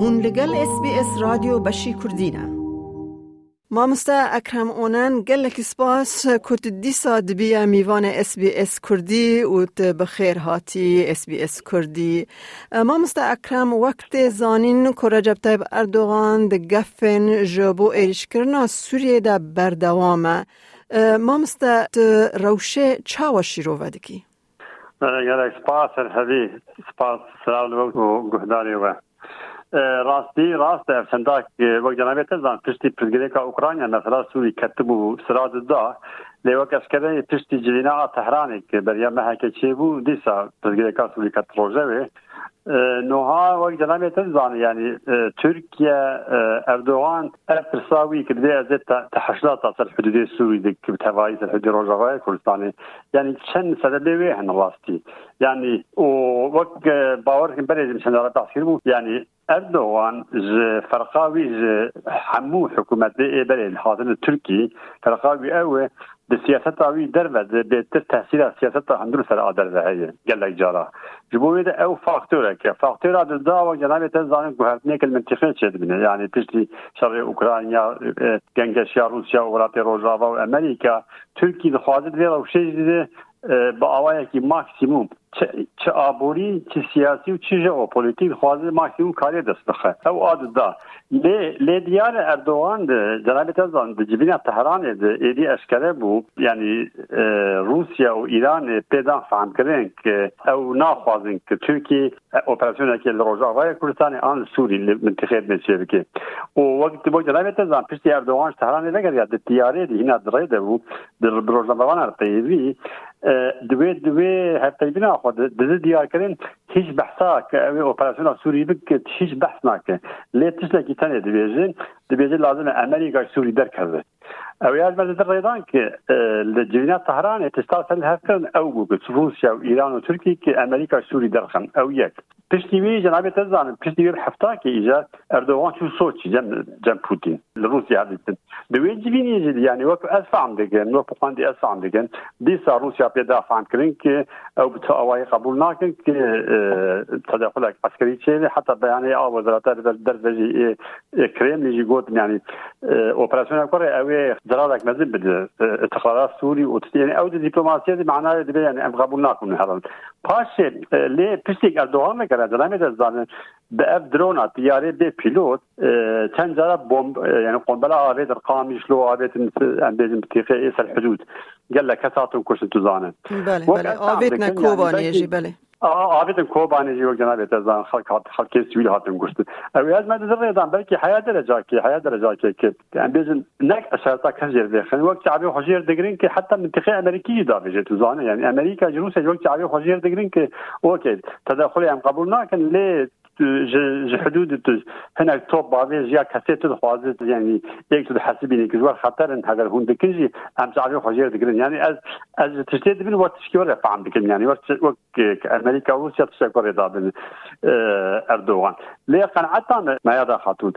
هون لگل اس بی اس رادیو بشی ما مامستا اکرم اونن گلک سپاس کت سا دبیا میوان اس بی اس کردی و بخیر هاتی اس بی اس کردی مامستا اکرم وقت زانین که رجب طیب اردوغان ده گفن جبو ایرش کرنا سوریه ده بردوامه مامستا روشه چاوا رو ودکی یعنی سپاس هدی سپاس سلام و گهداری و راستی راست افسنده که وقت جناب تزان پشتی پرگریکا اوکراینیا مثلا سوری کتب و سراد دا لیوک اسکره پشتی جوینا تهرانی که بریا مهکه چی بود دیسا پرگریکا سوری کتروژه نوها وەک جەنامێت تزانە ینی تورکیا ئەردوان ئەفرساوی کردێ ئەزێت تەحشدا تا سەر حدودێ سووی دەکردتەوای سەر حدی ڕۆژەوای کوردستانی ینی چەند سەدە لێوێ هەنەڵاستی ینی وەک باوەڕکن بەرێزم چەندەڵە تاسیر بوو ینی Erdoğan ji ferqavî ji hemû hikûmetê ê berê hatin Tirkî ferqavî ew e د سیاست او در و د تر تحصیل از سیاست هندو سره عادل زهی گله جارا جبوی ده او فاکتوره که فاکتور د دا و جناب ته ځان ګوهرنه کل منطقه چد بینه یعنی پشتی شر اوکراین گنگش یا روسیا او ولات روجاوا او امریکا ترکی د خوازد ویرو شی ده با اوایه کی ماکسیموم چه, چه آبوری چه سیاسی و چه ژئوپلیتیک خواهد ماکسیموم کاری دست بخه او عادت دا لی, لی دیار اردوغان ده جناب تزان ده جبین تهران ده ایدی اشکره بو یعنی روسیا و ایران پیدان فهم کرن که او ناخوازن که ترکی اپراسیون که لروجاوای کردستان آن سوری منتخب نشه بکی و وقت بو جنابی تزان پیشتی اردوغان تهران لگر یا ده تیاره ده هینا دره ده بو ده بروجاوان دو دوی دوی خو د دیارکرین هیڅ بحثا کوي اپراسیون سوری بک هیڅ بحث نکه لیتش لکی تنه دی بیژن دی بیژن لازم امریکا سوری در کرده او یاد مزه ریدان کې د جرینا طهران اتصال سره هکرن او ګوګل روسیا او ایران او ترکیه کې امریکا سوری درخم او یک پشتی وی جناب تزان پشتی وی هفته کې ایجا اردوغان شو سوچ جن جن پوتین روسیا د دوی جبینی جدي یعنی وک اسفام دغه نو په باندې اسفام دغه د سا روسیا په دا فهم کړین کې او په اوای قبول ناکن کې تدخل عسکري چې حتی بیان او وزارت د درجه کریم لږی ګوت یعنی اپراسیون کور او درال یک مزید بده استخبارات سوري او او د ډیپلوماسي د معنی د بیان ام قبول ناکن هران پاشه لی پشتی که دوام میکرد در همین زمان به اف درون به پیلوت چند جارا بوم یعنی قنبله آبی در قامیش لو آبی تن بیزم بتیخه ایسر حدود گله کساتون کشت تو زانه بله بله آبی تن کوبانیشی یعنی بله آبی دم کوبانی جیو جناب بیت از آن خال خال هاتم گوشت. اولی از من دزدی دم بلکی حیات در جاکی حیات در جاکی که ام بیزن نک اشارتا کن جر دیگه. خن وقت عربی دگرین که حتی منطقه آمریکی داره بیت تو یعنی آمریکا جنوبش وقتی عربی حجیر دگرین که اوکی تداخلیم قبول نکن لی جي حدود هناك توب بعضي جيا كاسيت خوازت يعني يك تحسبيني كجوار خطر انت هذا هون بكنجي ام تعرف خجير دكرن يعني از از تشتيت بن وقت شكور فعم بكن يعني وقت وقت امريكا وروسيا تشكر رضا بن آه، اردوغان لي قناعتنا ما يدا خاتون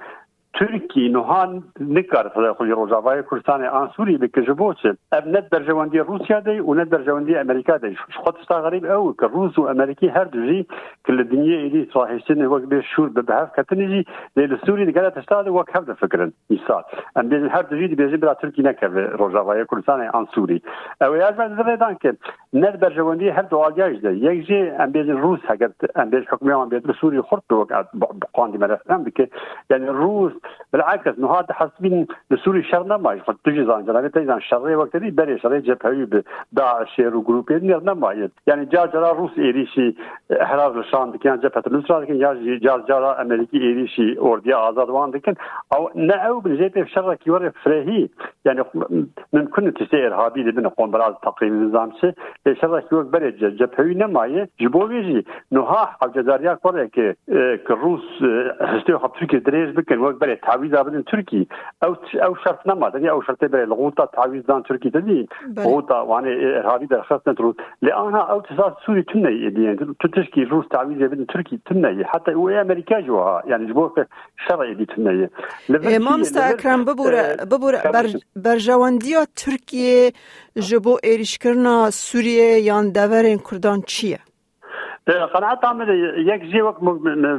Türkiye Nuhan nikar da xwe Rojavayê Kurdistanê an Sûriyê bike ji bo çi ev ne derjewendiya Rusya de û ne derjewendiya Amerîka de ji xwe tişta xerîb ew ki Rûs û Amerîkî her du jî ki li dinyayê êdî sahêştinê wek bê şûr bi behev ketinê jî lê li Sûriyê digere tişta de wek hev difikirin îsal em bêjin her du jî dibêjin bila Tirkî nekeve Rojavayê Kurdistanê an Sûrî ew ê ez divê dan ke ne derjewendiya her du aldiya jî de yek jî em bêjin Rûs heger em bêj hukmiya wan bêt li Sûriyê xurt bi wek qandî merefan bike yani Rûs بالعكس انه هذا حاسبين لسوري شر نما يفتش زان جرا تا زان شر وقت دي بري شر جبهوي بداعش رو جروب نما يعني جا جرا روس ايريشي احراز لشان كان جبهه النصره لكن جا جا جرا امريكي ايريشي اورديا آزاد وان دكن او نعو بالجيب شر كي ور فريهي يعني ممكن تشتي ارهابي لبن قوم براز تقريبا نظام شي شر كي ور بري جبهوي نما جبويجي نها حق جزاريا كوريا كي كروس هشتي حبتو كي دريج بكن وقت برای تعویض بدن ترکی او او شرط نه ماده او شرط برای لغوتا تعویض دان ترکی دي غوتا وانه ارهابي درخواست نترو لانها او تصاد سوري تنه دي تتشكي روس تعويض بدن تركي تنه حتى هو امريكا جوها يعني جبوك شرعي دي تنه مامستا اکرم ببوره ببوره بر برجواندی ترکیه جبو ایریشکرنا سوریه یان دورین کردان چیه قناعت عامل یک جیوک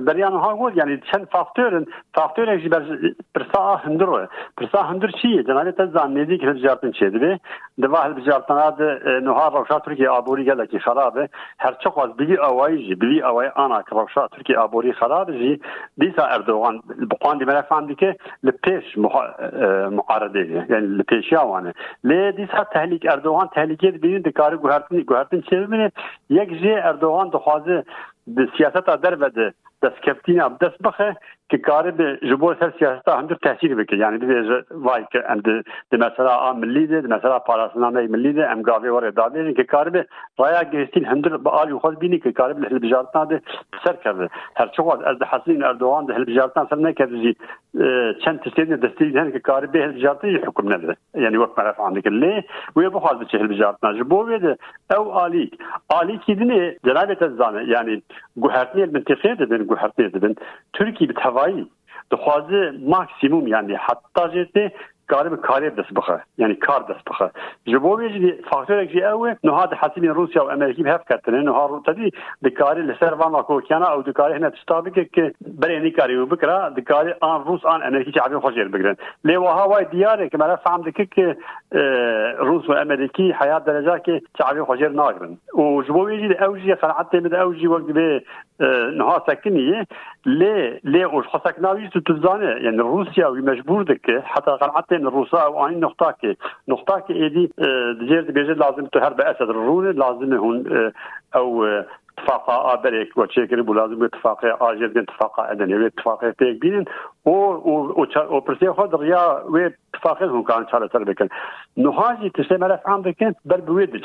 بریان ها گود یعنی چند فاکتورن فاکتور یک بر پرسا هندرو پرسا هندر چی جنالی تا زانیدی که جارتن چیه دی دوا هل بجارتن اد نوها روشا ترکی آبوری کی خرابه هر چه خواست بلی اوای جی بلی انا که روشا ترکی آبوری خراب جی دیسا اردوغان بقان دی مرا فهمدی که لپیش معارضه یعنی لپیش یوانه لی دیسا تحلیک اردوغان تحلیک بین دکاری گوهرتن گوهرتن چیه یک جی اردوغان دخواه dixwaze di siyaseta derve de destkeftîna bi dest bixe ki karê bi ji bo ser siyaseta hindir tehsîr bike yani dibêje vay ki em de di mesela a millî de di mesela parastinameyê millî de em var were dabêjin ki karê bi raya gehîstîn hindir bi alî xwe bînî ki karê bi hilbijartina de ser kerde her çi xwaz ez di Hesîn Erdogan di hilbijartina ser nekerde jî çend tiştê de destê hen ki karê bê hilbijartinê jî hukm nedire yani wek merefan dike lê wê bixwaz biçe hilbijartina ji bo wê de ew alî alî kîdinê cenabê te zane yani guhertinê mintiqê dibin guhertinê dibin Türkiye bi هوایی دخوازه ماکسیموم یعنی حتی جته کار به کاری دست بخه یعنی کار دست بخه جبو ویج دی فاکتور کی اوه نو هات حسب روسیا و امریکا هف کتن نو هار تدی د کاری لسر وان کو کنه او د کاری هنه تستابی که بری نه کاری و بکرا د کاری ان روس ان امریکا چابی خوشیر بگرن لی و هوای دیاره که مرا فهم دکه که روس و امریکی حیات درجه که چابی خوشیر ناگرن و جبو ویج دی اوجی صنعت دی اوجی وقت به نها سکنیه لی لی او خصک ناوی تو تزانه یعنی روسیا و مجبور دکه حتی قناعت حاطين الروسا وعين نختاكي نختاكي ايدي دجيرة بيجي لازم تهرب اسد الروني لازم هون اه، او اه، اتفاقا بريك وتشكر ولازم اتفاقا اجر اتفاقا ادني بيك تكبير و او پرسی خود ریا و اتفاقی هم کان چاره تر بکن نهایی تشه ملف عام بکن بر بوید به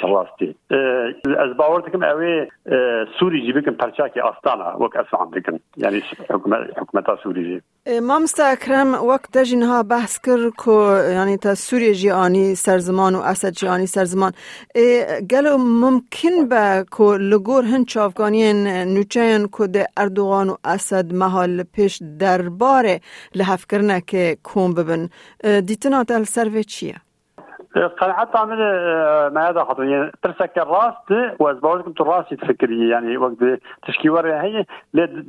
از باور دکم اوی سوری جی بکن پرچه که استانه وک اصلا عام بکن یعنی حکومت حکومت سوری جی مامست اکرم وقت دجین ها بحث کرد کو یعنی تا سوری جیانی سرزمان و اسد جیانی سرزمان گلو ممکن با کو لگور هن چافگانین نوچین کو اردوغان و اسد محل پشت درباره لحف کرنه که کوم ببن دیتنا تل چیه؟ قناعات من آه، ما هذا خاطر يعني ترسك الراس واز باوزك الراس تفكري يعني وقت تشكي ورا هي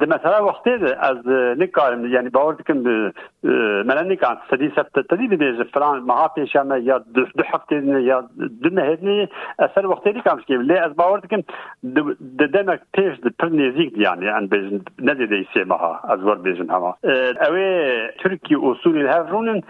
مثلا وقت از نكار يعني باوزك آه، مالا نكار سدي سبت تدي بيج فلان ما هاتي شما يا دو حفتي يا دنا هذني اثر وقت اللي كان شكي لي از باوزك دمك تيش برنيزيك يعني عن بيج ندي دي سيمها ازور بيجن هما آه، اوي تركي اصول الهافرون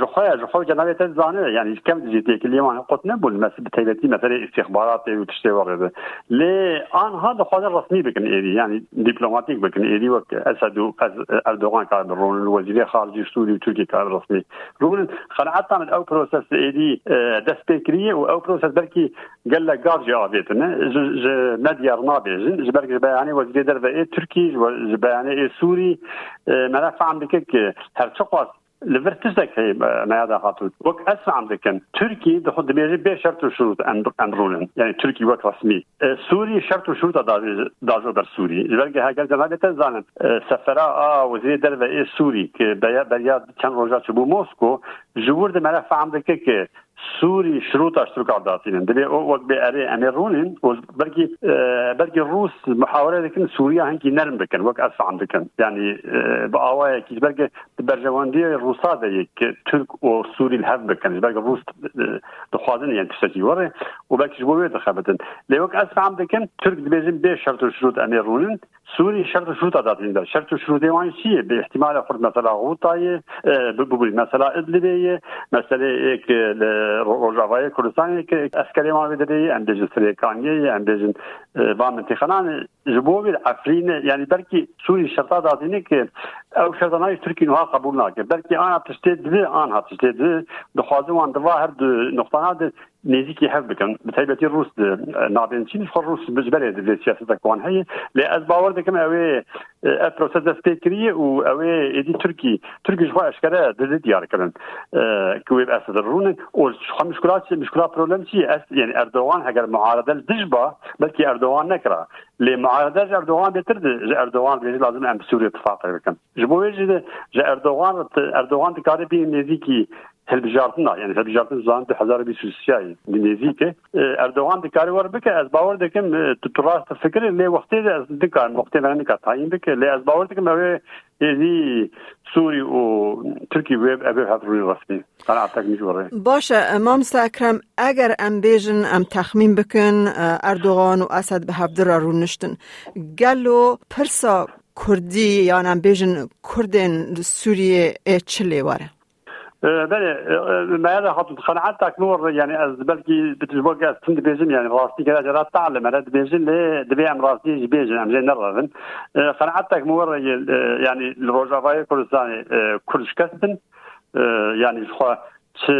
جخويا جخويا جنابيت زانه يعني كم جديكلي وان قطنا بول مسبتيلتي مثلا استخبارات وتشتي ورد لي ان هذا خاطر رسمي بكن ايدي يعني دبلوماتيك بكن ايدي وك اسد اردوغان كان رون الوزير خارجي سوري وتركي كان رسمي رون خلعت من او بروسس ايدي آه، دستيكري او بروسس بركي قال لك جارجي ابيتنا مديار نابي جبرك جباني وزير دربه تركي جباني سوري آه، ملف عندك هرتقاس لبر تزكي نيادا هاتوت وك اسرع عندكن تركي دخل دميري بي شرط وشروط ان رولن يعني تركي وك رسمي سوري شرط وشروط داجو بر سوري لبرك هاجر جنابي تزانن سفرا اه وزير دلو اي سوري كي بيا بيا كان روجا تشبو موسكو جور دمرا فعندك كي سوري شروط اشترك عداتين دبي او وقت بأري امير رونين بركي آه، بركي الروس محاورة لكن سوريا هنكي نرم بكن وقت اسفع بكن يعني آه، بأوايا كي بركي برجواندي الروسا ديك ترك و سوري الهف بكن بركي الروس دخوازن يعني تشتكي وري وبركي جبوية دخابتن لوقت اسفع بكن ترك دبيجن بيه شرط الشروط امير رونين Suriye şart ve şurut adatında. Şart ve şurut devam şiye. Bir ihtimal e kurd mesela Gutay'ı, bu bu mesela İdlib'e, mesela ek Rojava'ya Kurdistan'ı ki askeri mavideyi, endejin Sriyekaniye'yi, endejin e, Van Mentihanan, jibo bir Afrin, yani belki Suriye şart adatında ki ev şartana Türkiye'nin ha kabul nakir. Belki an atıştı, an atıştı, dixwazim wan divê her du noqtana نيزي كي حبك بتهيبتي الروس نابين تشين فخر الروس بجبل هذا السياسة كون هي لا از باور دكم اوي بروسيس أه، فكري و اوي ايدي تركي تركي جوا اشكرا دز ديار كلن أه، كويب اسد الرون او شو مشكلات مشكلات بروبلم شي يعني اردوغان هجر معارضه الدجبه بلكي اردوغان نكره لمعارضه اردوغان بترد اردوغان لازم ام سوريا اتفاق كم جبوي اردوغان اردوغان تكاري بي نيزي كي هەلبژارتنا یعنی هەلبژارتن زان 1920 نزیکە ئەردوان دیکاری وەر بکە ئەس باوە دەکەم ڕاستە فکر لێ وەختی دکار وەختی نکات تاین بکە لێ ئەس باوە دەکەم ئەوێ هێزی سووری و ترکی وێب ئەبێ هەڕووی وەستی قەنعاتەکمیژوەڕێ باشە مامستا ئەکرم ئەگەر ئەم بێژن ئەم تەخمین بکەن ئەردوغان و ئاسەد بە هەبدرا ڕوونشتن گەل و پرسا کوردی یا بێژن کوردێن کردن ئێ چ واره. بله آه، آه، ما خاطر قناعتك تکنور یعنی از بلكي بتجبوك اسم دبيجن يعني راستي كذا جرا تعلم انا دبيجن لي دبي ام راستي بیزیم هم جاي نرفن قناعتك تکنور یعنی الروجافاي كردستاني كلش كسبن يعني شخوا چه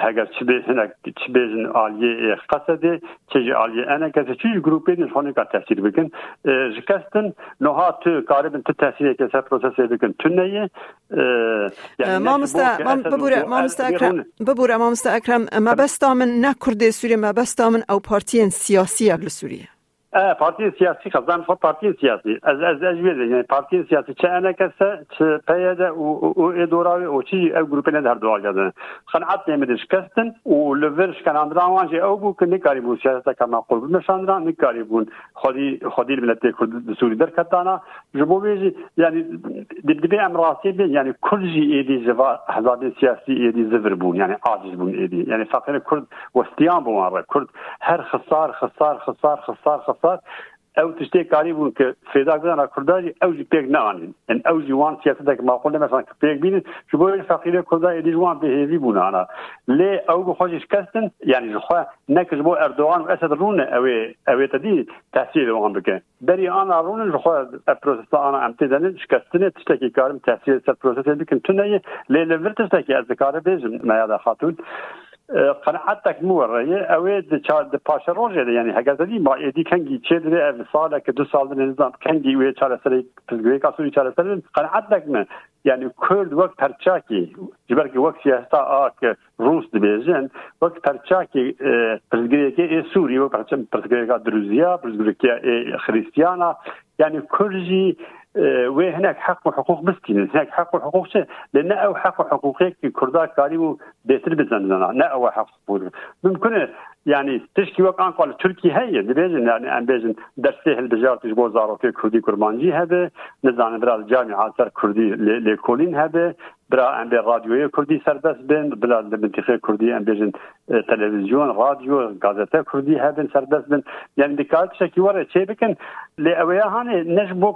هگر چه به هنگ چه به جن آلیه قصده چه جی آلیه انا کسی چه جی گروپی نشانه که تحصیل بکن جکستن نها تو کاری بین تو تحصیل که سر پروسسی بکن تو نیه مامستا ببوره مامستا اکرم ببوره مامستا اکرم مبستا من نه کرده سوریه مبستا من او پارتیین سیاسی لسوریه اه بارتي سياسي قصدان في بارتي سياسي از از اجمل يعني بارتي سياسي تشا انا كسا تبايدا و ادوراوي و تشي او جروبين هاد دوال جادن قنعتني مدش كستن و لفرش كان عندنا وانجي او بو كني كاريبو سياسه كما قلب مشاندرا ني كاريبون خدي خدي الملت كرد سوري دركتانا جبو بيجي يعني دبدبي ام راسي بي يعني كل جي ايدي جفا حزاب سياسي ايدي زفر بون يعني عاجز بون ايدي يعني فقير كرد وستيان بون كرد هر خسار خسار خسار خسار خسار سپاس ئەو تشتێککاری بوون کە فێداگران کورداری ئەو جی پێک نانین ئەن ئەو جیوان سیاستێک ماخۆ لەمەسان کە پێک بینن چ بۆ فەقیرە کوردای دیوان بەهێزی بوونانە لێ ئەو بخۆشیش کەستن یعنی خوا نەکرد بۆ ئەردوان و ئەسد ڕونە ئەوێ ئەوێ تدی تاثیر لەوان بکەن دەری ئان ڕونن خوا پرۆسستان ئەم تێدانن شکستنێ تشتێکی کارم تاثیر سەر پرۆسەسێ بکەن تونەیە لێ لەڤر تشتێکی ئەزکارە بێژم نایادا خاتون قناعتك مو راي او د چا د پاشه روزه دی یعنی هغه ځدی ما ادي کنګي چې د افصال کې دو سال نه نظام کنګي وی چا سره پلګوي کا سوي چا سره قناعتك نه یعنی کورد وخت هرچا کې جبر کې وخت سیاستا اک روس دی بجن وخت هرچا کې پلګوي کې سوري وخت هرچا پلګوي کا دروزیا پلګوي کې خريستيانا یعنی کورجی وهناك حق وحقوق مسكين هناك حق وحقوق شيء لان او حق وحقوق هيك كرداء كاريو بيتر بزننا نا او حق وحقوق ممكن يعني تشكي وقت عن قال تركي هي دبيجن يعني ام بيجن درسي هل بجار تجبو زارو في كردي كرمانجي هذا نزعنا برا الجامعة سر كردي لكولين هذا برا ام به رادیوی کردی سردست بین بلا منطقه کردی ام بیجن تلویزیون رادیو گازته کردی هبن سردست بین یعنی دکات شکی وره چه بکن لی اویا هانه نش بو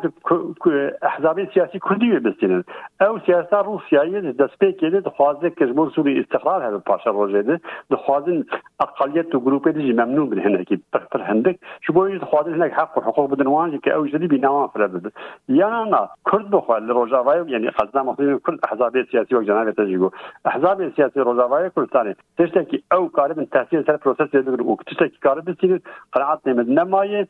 احزاب سیاسی کردی بستین او سیاستا روسیایی دست پی کړي د خوازه کشمیر سوری استقرار هبه پاشا روزه ده د خوازن اقلیت او ګروپ دي ممنوع به هنه کی پر پر هندک شو بو د خوازن هناك حق او حقوق بدن وان کی او جدی بنا فرد یا نه کرد بخو روزه وای یعنی قزنه مخدوم کرد احزاب سیاسي سیاسي وګ جناب ته جيغو احزاب سیاسي روزاوای کوردستان تشته کی او کارب تحصیل سره پروسس یدګر او تشته کی کارب سیګ قناعت نمایه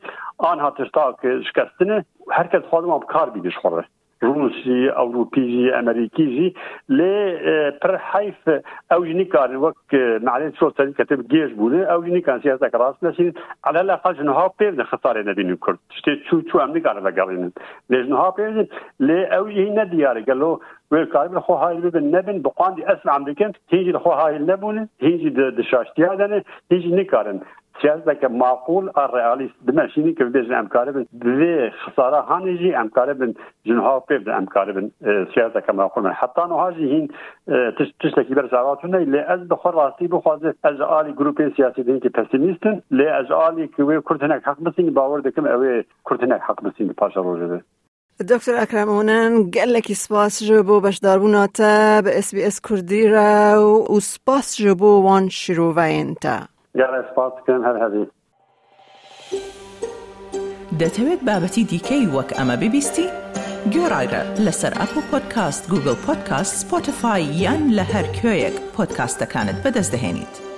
آن هاتشتا که شکستنه هر کس خودم کار بیدش خوره روسي اوروبيجي امريكيزي لي بر آه، حيث او ينيكار وك آه، معلش صوت هذيك كتب جيش بولا او ينيكار سياسه راسنا على الاقل نهابي نخسر خساره نبي نكر شتي شو شو امريكا نقال على قالين ليش نهابي لي او هنا إيه دياري قال له ويقارب خو هاي اللي بالنبن بقاندي دي اسمع امريكان هيجي الخو هاي النبون هيجي دشاشتي هذا هيجي نيكارن سیاست چیزدکه معقول آ ریالیست دمشینی که بیش امکاره کاره بن وی خساره هانیجی ام کاره بن جنها پیب ام کاره بن چیزدکه معقول من حتی نها جهین تشتکی بر زواتونه لی از بخور راستی بخوازه از آلی گروپ سیاسی دین که پسیمیستن لی از آلی که وی کردنک حق بسینی باور دکم اوی کردنک حق بسینی پاشا روزه ده دکتر اکرم اونن گلکی سپاس جبو بشداربوناتا به اس بی اس کردی را و سپاس جبو وان شروع و انتا گەڕ ئەسپاس بکەن هەر هەبێت دەتەوێت بابەتی دیکەی وەک ئەمە ببیستی؟ گۆڕایرە لەسەر ئەپ و پۆدکاست گوگل پۆدکاست سپۆتفاای یان لە هەر کوێیەک پۆدکاستەکانت بەدەستدەێنیت.